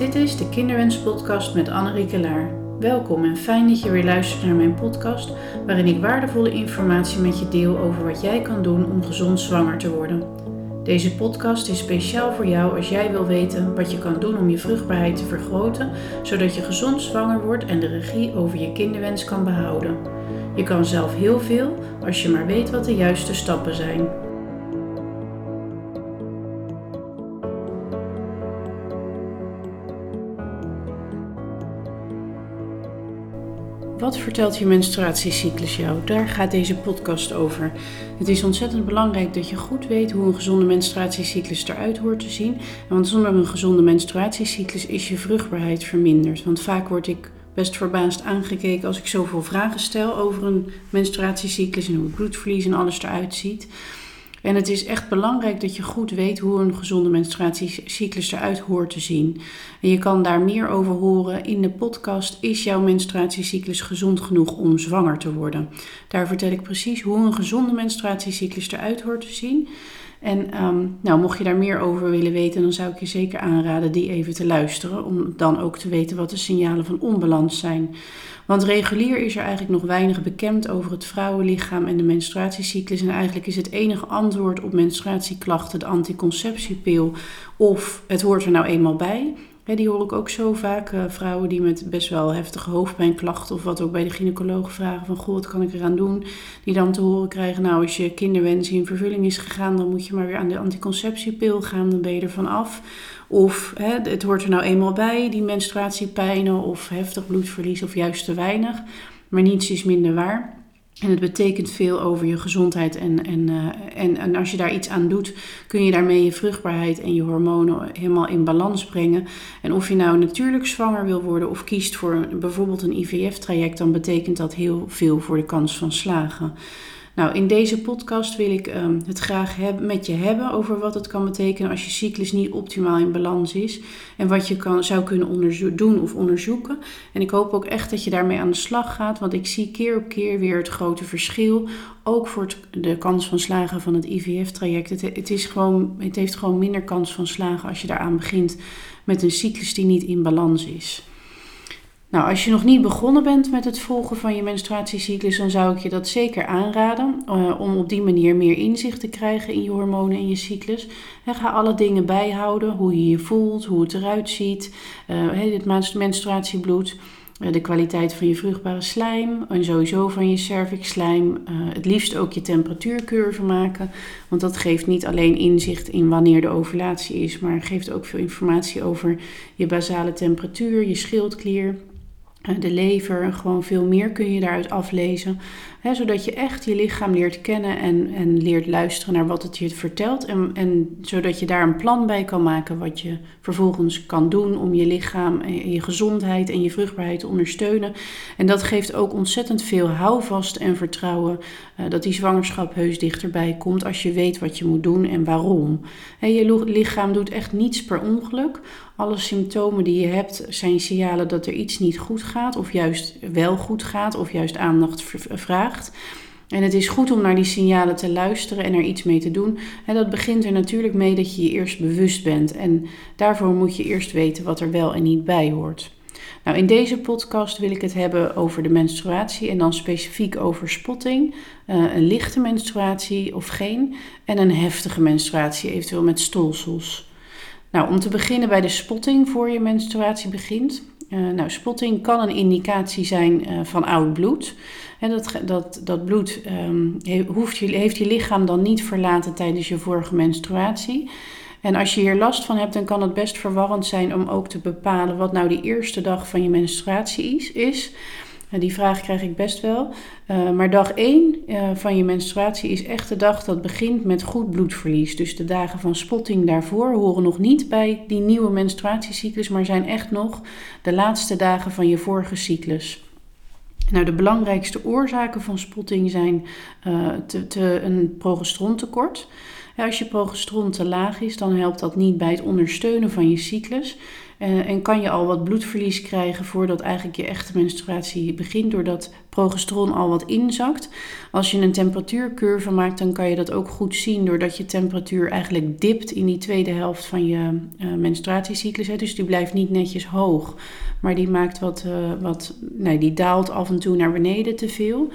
Dit is de Kinderwens-podcast met Annerieke Laar. Welkom en fijn dat je weer luistert naar mijn podcast, waarin ik waardevolle informatie met je deel over wat jij kan doen om gezond zwanger te worden. Deze podcast is speciaal voor jou als jij wil weten wat je kan doen om je vruchtbaarheid te vergroten, zodat je gezond zwanger wordt en de regie over je kinderwens kan behouden. Je kan zelf heel veel als je maar weet wat de juiste stappen zijn. Wat vertelt je menstruatiecyclus jou? Daar gaat deze podcast over. Het is ontzettend belangrijk dat je goed weet hoe een gezonde menstruatiecyclus eruit hoort te zien. Want zonder een gezonde menstruatiecyclus is je vruchtbaarheid verminderd. Want vaak word ik best verbaasd aangekeken als ik zoveel vragen stel over een menstruatiecyclus en hoe het bloedverlies en alles eruit ziet. En het is echt belangrijk dat je goed weet hoe een gezonde menstruatiecyclus eruit hoort te zien. En je kan daar meer over horen in de podcast Is jouw menstruatiecyclus gezond genoeg om zwanger te worden? Daar vertel ik precies hoe een gezonde menstruatiecyclus eruit hoort te zien. En ehm, nou, mocht je daar meer over willen weten, dan zou ik je zeker aanraden die even te luisteren. Om dan ook te weten wat de signalen van onbalans zijn. Want regulier is er eigenlijk nog weinig bekend over het vrouwenlichaam en de menstruatiecyclus. En eigenlijk is het enige antwoord op menstruatieklachten de anticonceptiepil. Of het hoort er nou eenmaal bij die hoor ik ook zo vaak. Uh, vrouwen die met best wel heftige hoofdpijnklachten of wat ook bij de gynaecoloog vragen van... Goh, wat kan ik eraan doen? Die dan te horen krijgen, nou als je kinderwens in vervulling is gegaan... dan moet je maar weer aan de anticonceptiepil gaan, dan ben je er van af. Of hè, het hoort er nou eenmaal bij, die menstruatiepijnen of heftig bloedverlies of juist te weinig. Maar niets is minder waar. En het betekent veel over je gezondheid. En, en, uh, en, en als je daar iets aan doet, kun je daarmee je vruchtbaarheid en je hormonen helemaal in balans brengen. En of je nou natuurlijk zwanger wil worden of kiest voor bijvoorbeeld een IVF-traject, dan betekent dat heel veel voor de kans van slagen. Nou, in deze podcast wil ik um, het graag heb, met je hebben over wat het kan betekenen als je cyclus niet optimaal in balans is. En wat je kan, zou kunnen doen of onderzoeken. En ik hoop ook echt dat je daarmee aan de slag gaat, want ik zie keer op keer weer het grote verschil. Ook voor de kans van slagen van het IVF-traject. Het, het, is gewoon, het heeft gewoon minder kans van slagen als je daaraan begint met een cyclus die niet in balans is. Nou, als je nog niet begonnen bent met het volgen van je menstruatiecyclus, dan zou ik je dat zeker aanraden. Uh, om op die manier meer inzicht te krijgen in je hormonen en je cyclus. En ga alle dingen bijhouden: hoe je je voelt, hoe het eruit ziet, uh, het menstruatiebloed. Uh, de kwaliteit van je vruchtbare slijm en sowieso van je cervixslijm. het liefst ook je temperatuurcurve maken, want dat geeft niet alleen inzicht in wanneer de ovulatie is, maar geeft ook veel informatie over je basale temperatuur, je schildklier, eh, de lever, gewoon veel meer kun je daaruit aflezen. Zodat je echt je lichaam leert kennen en, en leert luisteren naar wat het je vertelt. En, en zodat je daar een plan bij kan maken wat je vervolgens kan doen om je lichaam en je gezondheid en je vruchtbaarheid te ondersteunen. En dat geeft ook ontzettend veel houvast en vertrouwen uh, dat die zwangerschap heus dichterbij komt als je weet wat je moet doen en waarom. Je lichaam doet echt niets per ongeluk. Alle symptomen die je hebt zijn signalen dat er iets niet goed gaat, of juist wel goed gaat, of juist aandacht vraagt. En het is goed om naar die signalen te luisteren en er iets mee te doen. En dat begint er natuurlijk mee dat je je eerst bewust bent. En daarvoor moet je eerst weten wat er wel en niet bij hoort. Nou, in deze podcast wil ik het hebben over de menstruatie en dan specifiek over spotting, uh, een lichte menstruatie of geen en een heftige menstruatie, eventueel met stolsels. Nou, om te beginnen bij de spotting voor je menstruatie begint. Uh, nou, spotting kan een indicatie zijn uh, van oud bloed. En dat, dat, dat bloed um, hoeft je, heeft je lichaam dan niet verlaten tijdens je vorige menstruatie. En als je hier last van hebt, dan kan het best verwarrend zijn om ook te bepalen wat nou die eerste dag van je menstruatie is. Is. Die vraag krijg ik best wel. Uh, maar dag 1 uh, van je menstruatie is echt de dag dat begint met goed bloedverlies. Dus de dagen van spotting daarvoor horen nog niet bij die nieuwe menstruatiecyclus, maar zijn echt nog de laatste dagen van je vorige cyclus. Nou, de belangrijkste oorzaken van spotting zijn uh, te, te, een progesterontekort. Als je progesteron te laag is, dan helpt dat niet bij het ondersteunen van je cyclus. En, en kan je al wat bloedverlies krijgen voordat eigenlijk je echte menstruatie begint, doordat progesteron al wat inzakt. Als je een temperatuurcurve maakt, dan kan je dat ook goed zien doordat je temperatuur eigenlijk dipt in die tweede helft van je uh, menstruatiecyclus. Hè. Dus die blijft niet netjes hoog, maar die maakt wat, uh, wat nee, die daalt af en toe naar beneden te veel.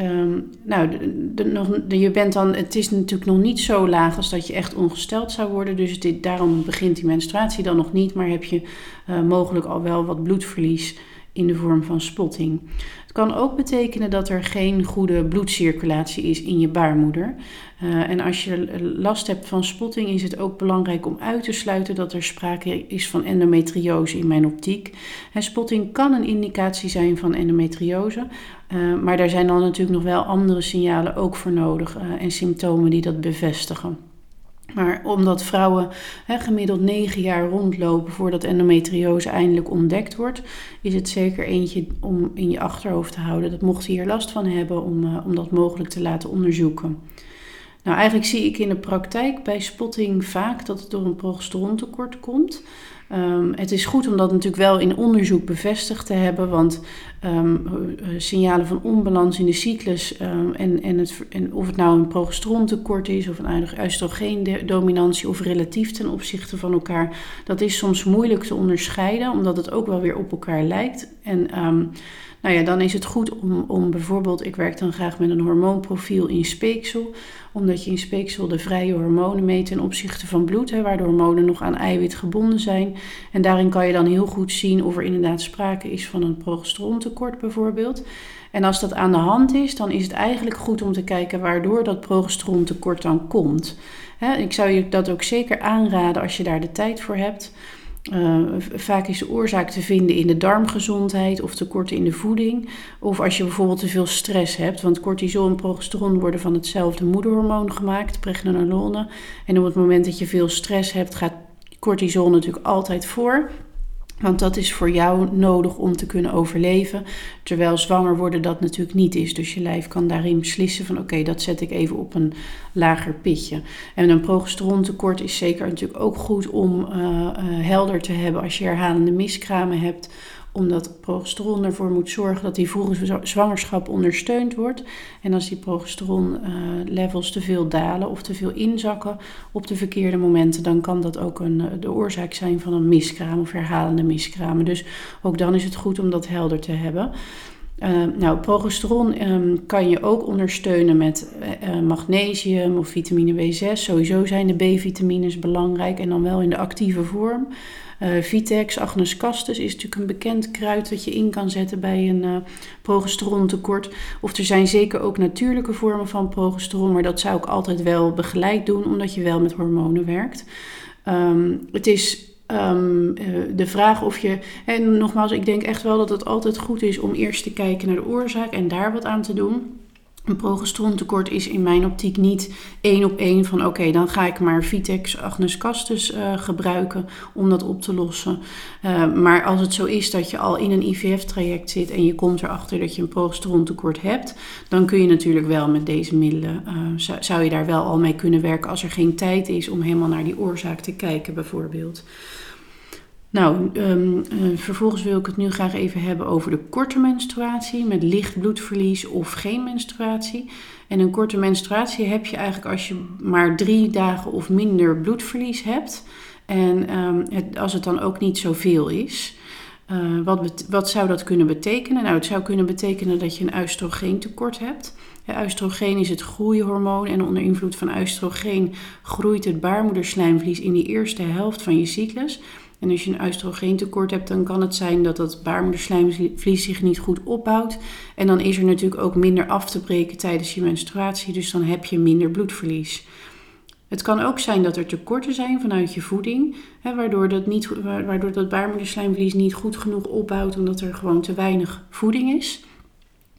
Um, nou, de, je bent dan, het is natuurlijk nog niet zo laag als dat je echt ongesteld zou worden. Dus dit, daarom begint die menstruatie dan nog niet. Maar heb je uh, mogelijk al wel wat bloedverlies in de vorm van spotting. Het kan ook betekenen dat er geen goede bloedcirculatie is in je baarmoeder. Uh, en als je last hebt van spotting, is het ook belangrijk om uit te sluiten dat er sprake is van endometriose in mijn optiek. En spotting kan een indicatie zijn van endometriose, uh, maar daar zijn dan natuurlijk nog wel andere signalen ook voor nodig uh, en symptomen die dat bevestigen. Maar omdat vrouwen gemiddeld 9 jaar rondlopen voordat endometriose eindelijk ontdekt wordt, is het zeker eentje om in je achterhoofd te houden. Dat mocht je hier last van hebben om, uh, om dat mogelijk te laten onderzoeken. Nou, eigenlijk zie ik in de praktijk bij spotting vaak dat het door een progesterontekort komt. Um, het is goed om dat natuurlijk wel in onderzoek bevestigd te hebben, want um, signalen van onbalans in de cyclus um, en, en, het, en of het nou een progesterontekort is of een oestrogeendominantie of relatief ten opzichte van elkaar, dat is soms moeilijk te onderscheiden, omdat het ook wel weer op elkaar lijkt. En nou ja, dan is het goed om, om bijvoorbeeld, ik werk dan graag met een hormoonprofiel in speeksel, omdat je in speeksel de vrije hormonen meet ten opzichte van bloed, hè, waar de hormonen nog aan eiwit gebonden zijn. En daarin kan je dan heel goed zien of er inderdaad sprake is van een progesterontekort bijvoorbeeld. En als dat aan de hand is, dan is het eigenlijk goed om te kijken waardoor dat progesterontekort dan komt. ik zou je dat ook zeker aanraden als je daar de tijd voor hebt. Uh, vaak is de oorzaak te vinden in de darmgezondheid of tekorten in de voeding. Of als je bijvoorbeeld te veel stress hebt. Want cortisol en progesteron worden van hetzelfde moederhormoon gemaakt, pregnenolone. En op het moment dat je veel stress hebt, gaat cortisol natuurlijk altijd voor. Want dat is voor jou nodig om te kunnen overleven. Terwijl zwanger worden dat natuurlijk niet is. Dus je lijf kan daarin beslissen van oké, dat zet ik even op een lager pitje. En een progesterontekort is zeker natuurlijk ook goed om uh, uh, helder te hebben als je herhalende miskramen hebt omdat progesteron ervoor moet zorgen dat die vroege zwangerschap ondersteund wordt. En als die progesteron uh, levels te veel dalen of te veel inzakken op de verkeerde momenten, dan kan dat ook een, eh, de oorzaak zijn van een miskraam of herhalende miskramen. Dus ook dan is het goed om dat helder te hebben. Uh, nou, progesteron um, kan je ook ondersteunen met magnesium of vitamine B6. Sowieso zijn de B-vitamines belangrijk en dan wel in de actieve vorm. Uh, Vitex, Agnes castus is natuurlijk een bekend kruid dat je in kan zetten bij een uh, progesterontekort. Of er zijn zeker ook natuurlijke vormen van progesteron, maar dat zou ik altijd wel begeleid doen, omdat je wel met hormonen werkt. Um, het is Um, uh, de vraag of je. En nogmaals, ik denk echt wel dat het altijd goed is om eerst te kijken naar de oorzaak en daar wat aan te doen. Een progesterontekort is in mijn optiek niet één op één van oké, dan ga ik maar Vitex Agnes Castus uh, gebruiken om dat op te lossen. Uh, maar als het zo is dat je al in een IVF-traject zit en je komt erachter dat je een progesterontekort hebt, dan kun je natuurlijk wel met deze middelen, zou, zou je daar wel al mee kunnen werken als er geen tijd is om helemaal naar die oorzaak te kijken bijvoorbeeld. Nou, um, uh, vervolgens wil ik het nu graag even hebben over de korte menstruatie met licht bloedverlies of geen menstruatie. En een korte menstruatie heb je eigenlijk als je maar drie dagen of minder bloedverlies hebt. En um, het, als het dan ook niet zoveel is. Uh, wat, wat zou dat kunnen betekenen? Nou, het zou kunnen betekenen dat je een oestrogeentekort hebt. Ja, oestrogeen is het groeihormoon en onder invloed van oestrogeen groeit het baarmoederslijmvlies in die eerste helft van je cyclus. En als je een oestrogeentekort hebt, dan kan het zijn dat dat baarmoederslijmvlies zich niet goed opbouwt. En dan is er natuurlijk ook minder af te breken tijdens je menstruatie, dus dan heb je minder bloedverlies. Het kan ook zijn dat er tekorten zijn vanuit je voeding, hè, waardoor, dat niet, waardoor dat baarmoederslijmvlies niet goed genoeg opbouwt, omdat er gewoon te weinig voeding is.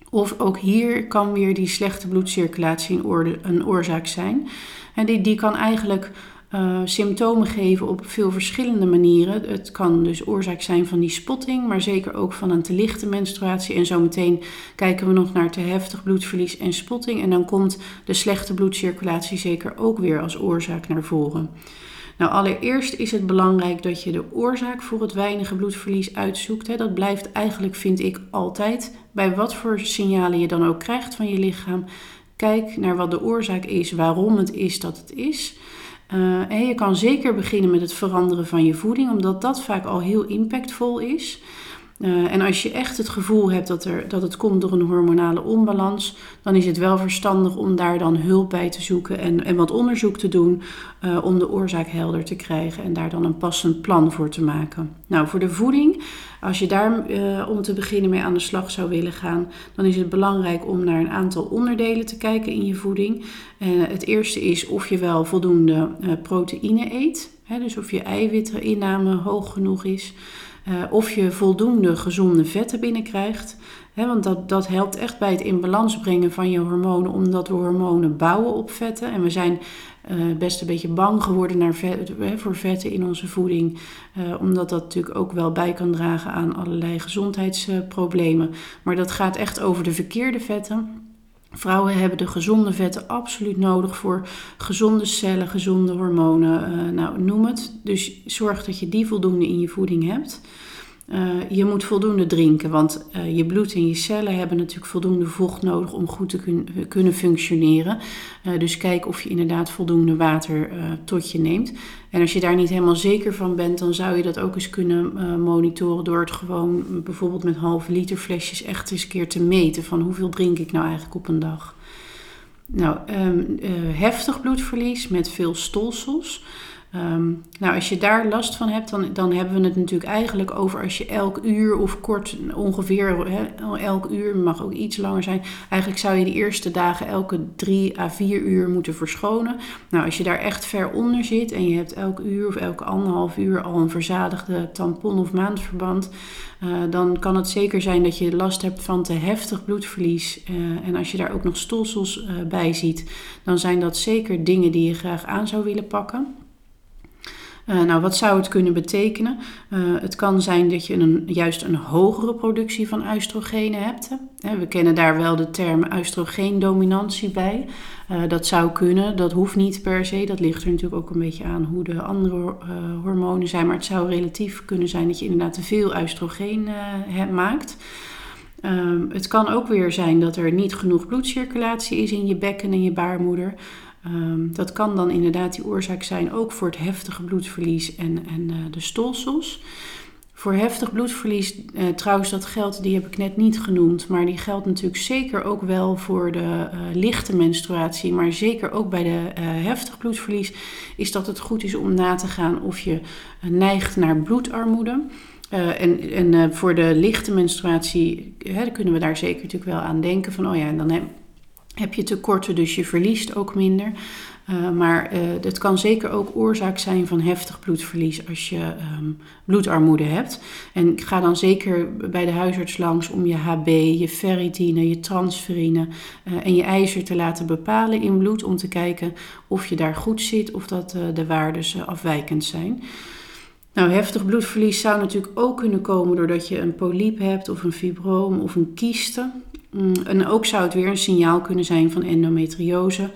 Of ook hier kan weer die slechte bloedcirculatie een, oorzaak zijn. En die, die kan eigenlijk uh, symptomen geven op veel verschillende manieren. Het kan dus oorzaak zijn van die spotting, maar zeker ook van een te lichte menstruatie. En zometeen kijken we nog naar te heftig bloedverlies en spotting. En dan komt de slechte bloedcirculatie zeker ook weer als oorzaak naar voren. Nou, allereerst is het belangrijk dat je de oorzaak voor het weinige bloedverlies uitzoekt. Dat blijft eigenlijk, vind ik, altijd. Bij wat voor signalen je dan ook krijgt van je lichaam. Kijk naar wat de oorzaak is, waarom het is dat het is. Uh, en je kan zeker beginnen met het veranderen van je voeding, omdat dat vaak al heel impactvol is. Uh, en als je echt het gevoel hebt dat, er, dat het komt door een hormonale onbalans, dan is het wel verstandig om daar dan hulp bij te zoeken en, en wat onderzoek te doen uh, om de oorzaak helder te krijgen en daar dan een passend plan voor te maken. Nou, voor de voeding, als je daar uh, om te beginnen mee aan de slag zou willen gaan, dan is het belangrijk om naar een aantal onderdelen te kijken in je voeding. het eerste is of je wel voldoende proteïne eet, hè, dus of je eiwitterinname hoog genoeg is. Uh, of je voldoende gezonde vetten binnenkrijgt. Hè, want dat, dat helpt echt bij het in balans brengen van je hormonen, omdat we hormonen bouwen op vetten. En we zijn uh, best een beetje bang geworden naar vet, voor vetten in onze voeding, uh, omdat dat natuurlijk ook wel bij kan dragen aan allerlei gezondheidsproblemen. Maar dat gaat echt over de verkeerde vetten. Vrouwen hebben de gezonde vetten absoluut nodig voor gezonde cellen, gezonde hormonen, uh, nou noem het. Dus zorg dat je die voldoende in je voeding hebt. Uh, je moet voldoende drinken, want uh, je bloed en je cellen hebben natuurlijk voldoende vocht nodig om goed te kun kunnen functioneren. Uh, dus kijk of je inderdaad voldoende water tot je neemt. En als je daar niet helemaal zeker van bent, dan zou je dat ook eens kunnen monitoren door het gewoon bijvoorbeeld met halve liter flesjes echt eens een keer te meten van hoeveel drink ik nou eigenlijk op een dag. Nou, um, heftig bloedverlies met veel stolsels. Um, nou, als je daar last van hebt, dan, dan hebben we het natuurlijk eigenlijk over als je elk uur of kort ongeveer, hè, elk uur mag ook iets langer zijn. Eigenlijk zou je de eerste dagen elke drie à vier uur moeten verschonen. Nou, als je daar echt ver onder zit en je hebt elk uur of elke anderhalf uur al een verzadigde tampon of maandverband, uh, dan kan het zeker zijn dat je last hebt van te heftig bloedverlies. Uh, en als je daar ook nog stolsels uh, bij ziet, dan zijn dat zeker dingen die je graag aan zou willen pakken. Uh, nou, wat zou het kunnen betekenen? Uh, het kan zijn dat je een, juist een hogere productie van oestrogenen hebt. Hè. We kennen daar wel de term oestrogeendominantie bij. Dat zou kunnen, dat hoeft niet per se. Dat ligt er natuurlijk ook een beetje aan hoe de andere hormonen zijn. Maar het zou relatief kunnen zijn dat je inderdaad te veel oestrogeen maakt. Um, het kan ook weer zijn dat er niet genoeg bloedcirculatie is in je bekken en je baarmoeder. Um, dat kan dan inderdaad die oorzaak zijn ook voor het heftige bloedverlies en, en uh, de stolsels. Voor heftig bloedverlies, uh, trouwens dat geldt, die heb ik net niet genoemd, maar die geldt natuurlijk zeker ook wel voor de uh, lichte menstruatie, maar zeker ook bij de heftig bloedverlies, is dat het goed is om na te gaan of je neigt naar bloedarmoede. en en voor de lichte menstruatie hè, kunnen we daar zeker natuurlijk wel aan denken van, oh ja, en dan heb heb je tekorten, dus je verliest ook minder. Uh, maar uh, het kan zeker ook oorzaak zijn van heftig bloedverlies als je um, bloedarmoede hebt. En ga dan zeker bij de huisarts langs om je HB, je ferritine, je transferine uh, en je ijzer te laten bepalen in bloed. Om te kijken of je daar goed zit of dat de waardes afwijkend zijn. Nou, heftig bloedverlies zou natuurlijk ook kunnen komen doordat je een polyp hebt of een fibroom of een kieste. Mm, en ook zou het weer een signaal kunnen zijn van endometriose.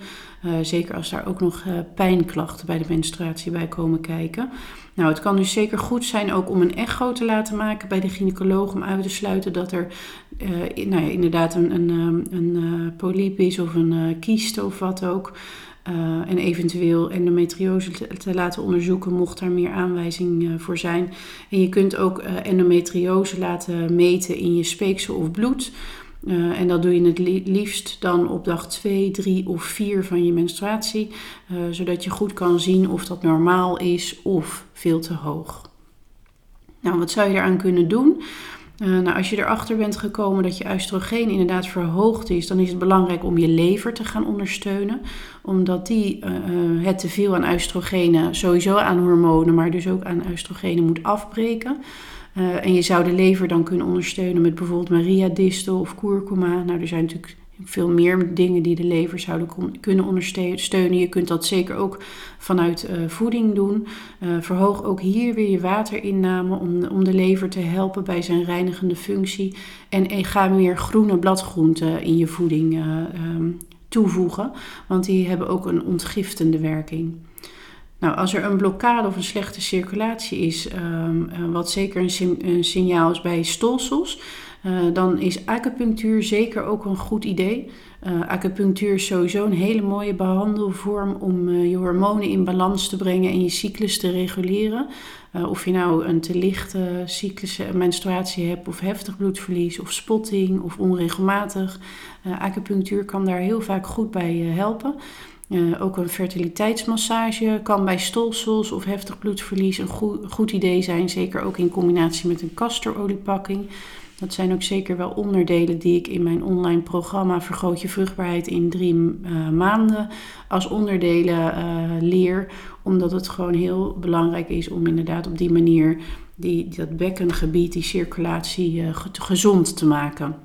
Uh, zeker als daar ook nog uh, pijnklachten bij de menstruatie bij komen kijken. Nou, het kan dus zeker goed zijn ook om een echo te laten maken bij de gynaecoloog om uit te sluiten dat er uh, nou ja, inderdaad een, een, een polyp is of een kieste of wat ook. en eventueel endometriose te, te, laten onderzoeken, mocht daar meer aanwijzing voor zijn. En je kunt ook endometriose laten meten in je speeksel of bloed. Uh, en dat doe je het liefst dan op dag 2, 3 of 4 van je menstruatie, uh, zodat je goed kan zien of dat normaal is of veel te hoog. Nou, wat zou je eraan kunnen doen? Uh, nou, als je erachter bent gekomen dat je oestrogeen inderdaad verhoogd is, dan is het belangrijk om je lever te gaan ondersteunen. Omdat die het teveel aan oestrogenen, sowieso aan hormonen, maar dus ook aan oestrogenen moet afbreken. Uh, en je zou de lever dan kunnen ondersteunen met bijvoorbeeld Maria-distel of kurkuma. Nou, er zijn natuurlijk veel meer dingen die de lever zouden kunnen ondersteunen. Je kunt dat zeker ook vanuit uh, voeding doen. Uh, verhoog ook hier weer je waterinname om, om de lever te helpen bij zijn reinigende functie. En, ga meer groene bladgroenten in je voeding um, toevoegen, want die hebben ook een ontgiftende werking. Nou, als er een blokkade of een slechte circulatie is, ehm, eh, wat zeker een, een, signaal is bij stolsels, uh, dan is acupunctuur zeker ook een goed idee. Uh, acupunctuur is sowieso een hele mooie behandelvorm om je hormonen in balans te brengen en je cyclus te reguleren. of je nou een te lichte cyclus, menstruatie hebt, of heftig bloedverlies, of spotting, of onregelmatig. acupunctuur kan daar heel vaak goed bij helpen. Uh, ook een fertiliteitsmassage kan bij stolsels of heftig bloedverlies een goed, goed idee zijn. Zeker ook in combinatie met een castoroliepakking. Dat zijn ook zeker wel onderdelen die ik in mijn online programma Vergroot je vruchtbaarheid in drie uh, maanden als onderdelen uh, leer. Omdat het gewoon heel belangrijk is om inderdaad op die manier die, dat bekkengebied, die circulatie gezond te maken.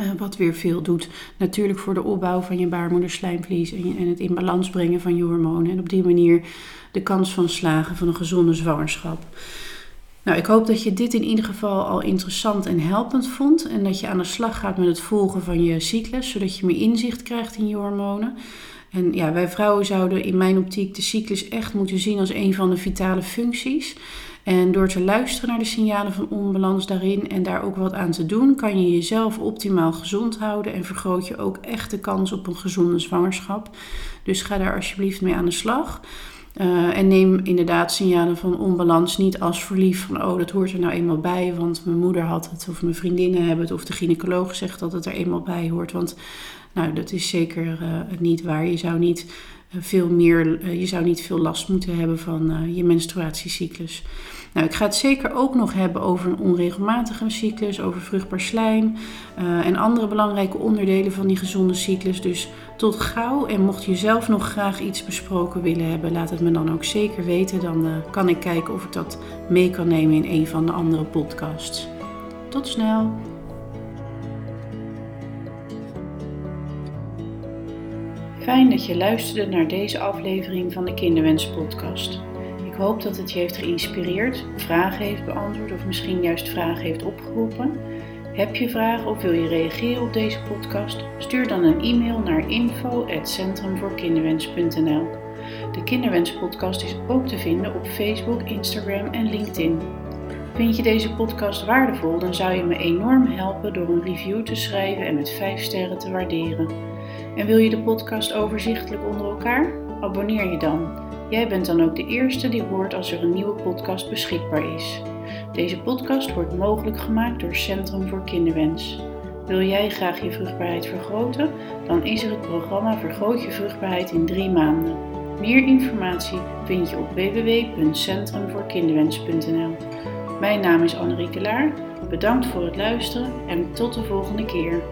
Uh, wat weer veel doet natuurlijk voor de opbouw van je baarmoederslijmvlies en, en, het in balans brengen van je hormonen. En op die manier de kans van slagen van een gezonde zwangerschap. Nou, ik hoop dat je dit in ieder geval al interessant en helpend vond. En dat je aan de slag gaat met het volgen van je cyclus, zodat je meer inzicht krijgt in je hormonen. En ja, wij vrouwen zouden in mijn optiek de cyclus echt moeten zien als een van de vitale functies. En door te luisteren naar de signalen van onbalans daarin en daar ook wat aan te doen, kan je jezelf optimaal gezond houden en vergroot je ook echt de kans op een gezonde zwangerschap. Dus ga daar alsjeblieft mee aan de slag. Uh, en neem inderdaad signalen van onbalans niet als verliefd van oh dat hoort er nou eenmaal bij, want mijn moeder had het of mijn vriendinnen hebben het of de gynaecoloog zegt dat het er eenmaal bij hoort. Want nou, dat is zeker uh, niet waar. Je zou niet uh, veel meer, je zou niet veel last moeten hebben van je menstruatiecyclus. Nou, ik ga het zeker ook nog hebben over een onregelmatige cyclus, over vruchtbaar slijm uh, en andere belangrijke onderdelen van die gezonde cyclus. Dus tot gauw. En mocht je zelf nog graag iets besproken willen hebben, laat het me dan ook zeker weten. Dan uh, kan ik kijken of ik dat mee kan nemen in een van de andere podcasts. Tot snel! Fijn dat je luisterde naar deze aflevering van de Kinderwens Podcast hoop dat het je heeft geïnspireerd, vragen heeft beantwoord of misschien juist vragen heeft opgeroepen. Heb je vragen of wil je reageren op deze podcast? Stuur dan een e-mail naar info@centrumvoorkinderwens.nl. De Kinderwens podcast is ook te vinden op Facebook, Instagram en LinkedIn. Vind je deze podcast waardevol, dan zou je me enorm helpen door een review te schrijven en met 5 sterren te waarderen. En wil je de podcast overzichtelijk onder elkaar? Abonneer je dan. Jij bent dan ook de eerste die hoort als er een nieuwe podcast beschikbaar is. Deze podcast wordt mogelijk gemaakt door Centrum voor Kinderwens. Wil jij graag je vruchtbaarheid vergroten? Dan is er het programma Vergroot je vruchtbaarheid in drie maanden. Meer informatie vind je op www.centrumvoorkinderwens.nl. Mijn naam is Annerieke Laar. Bedankt voor het luisteren en tot de volgende keer.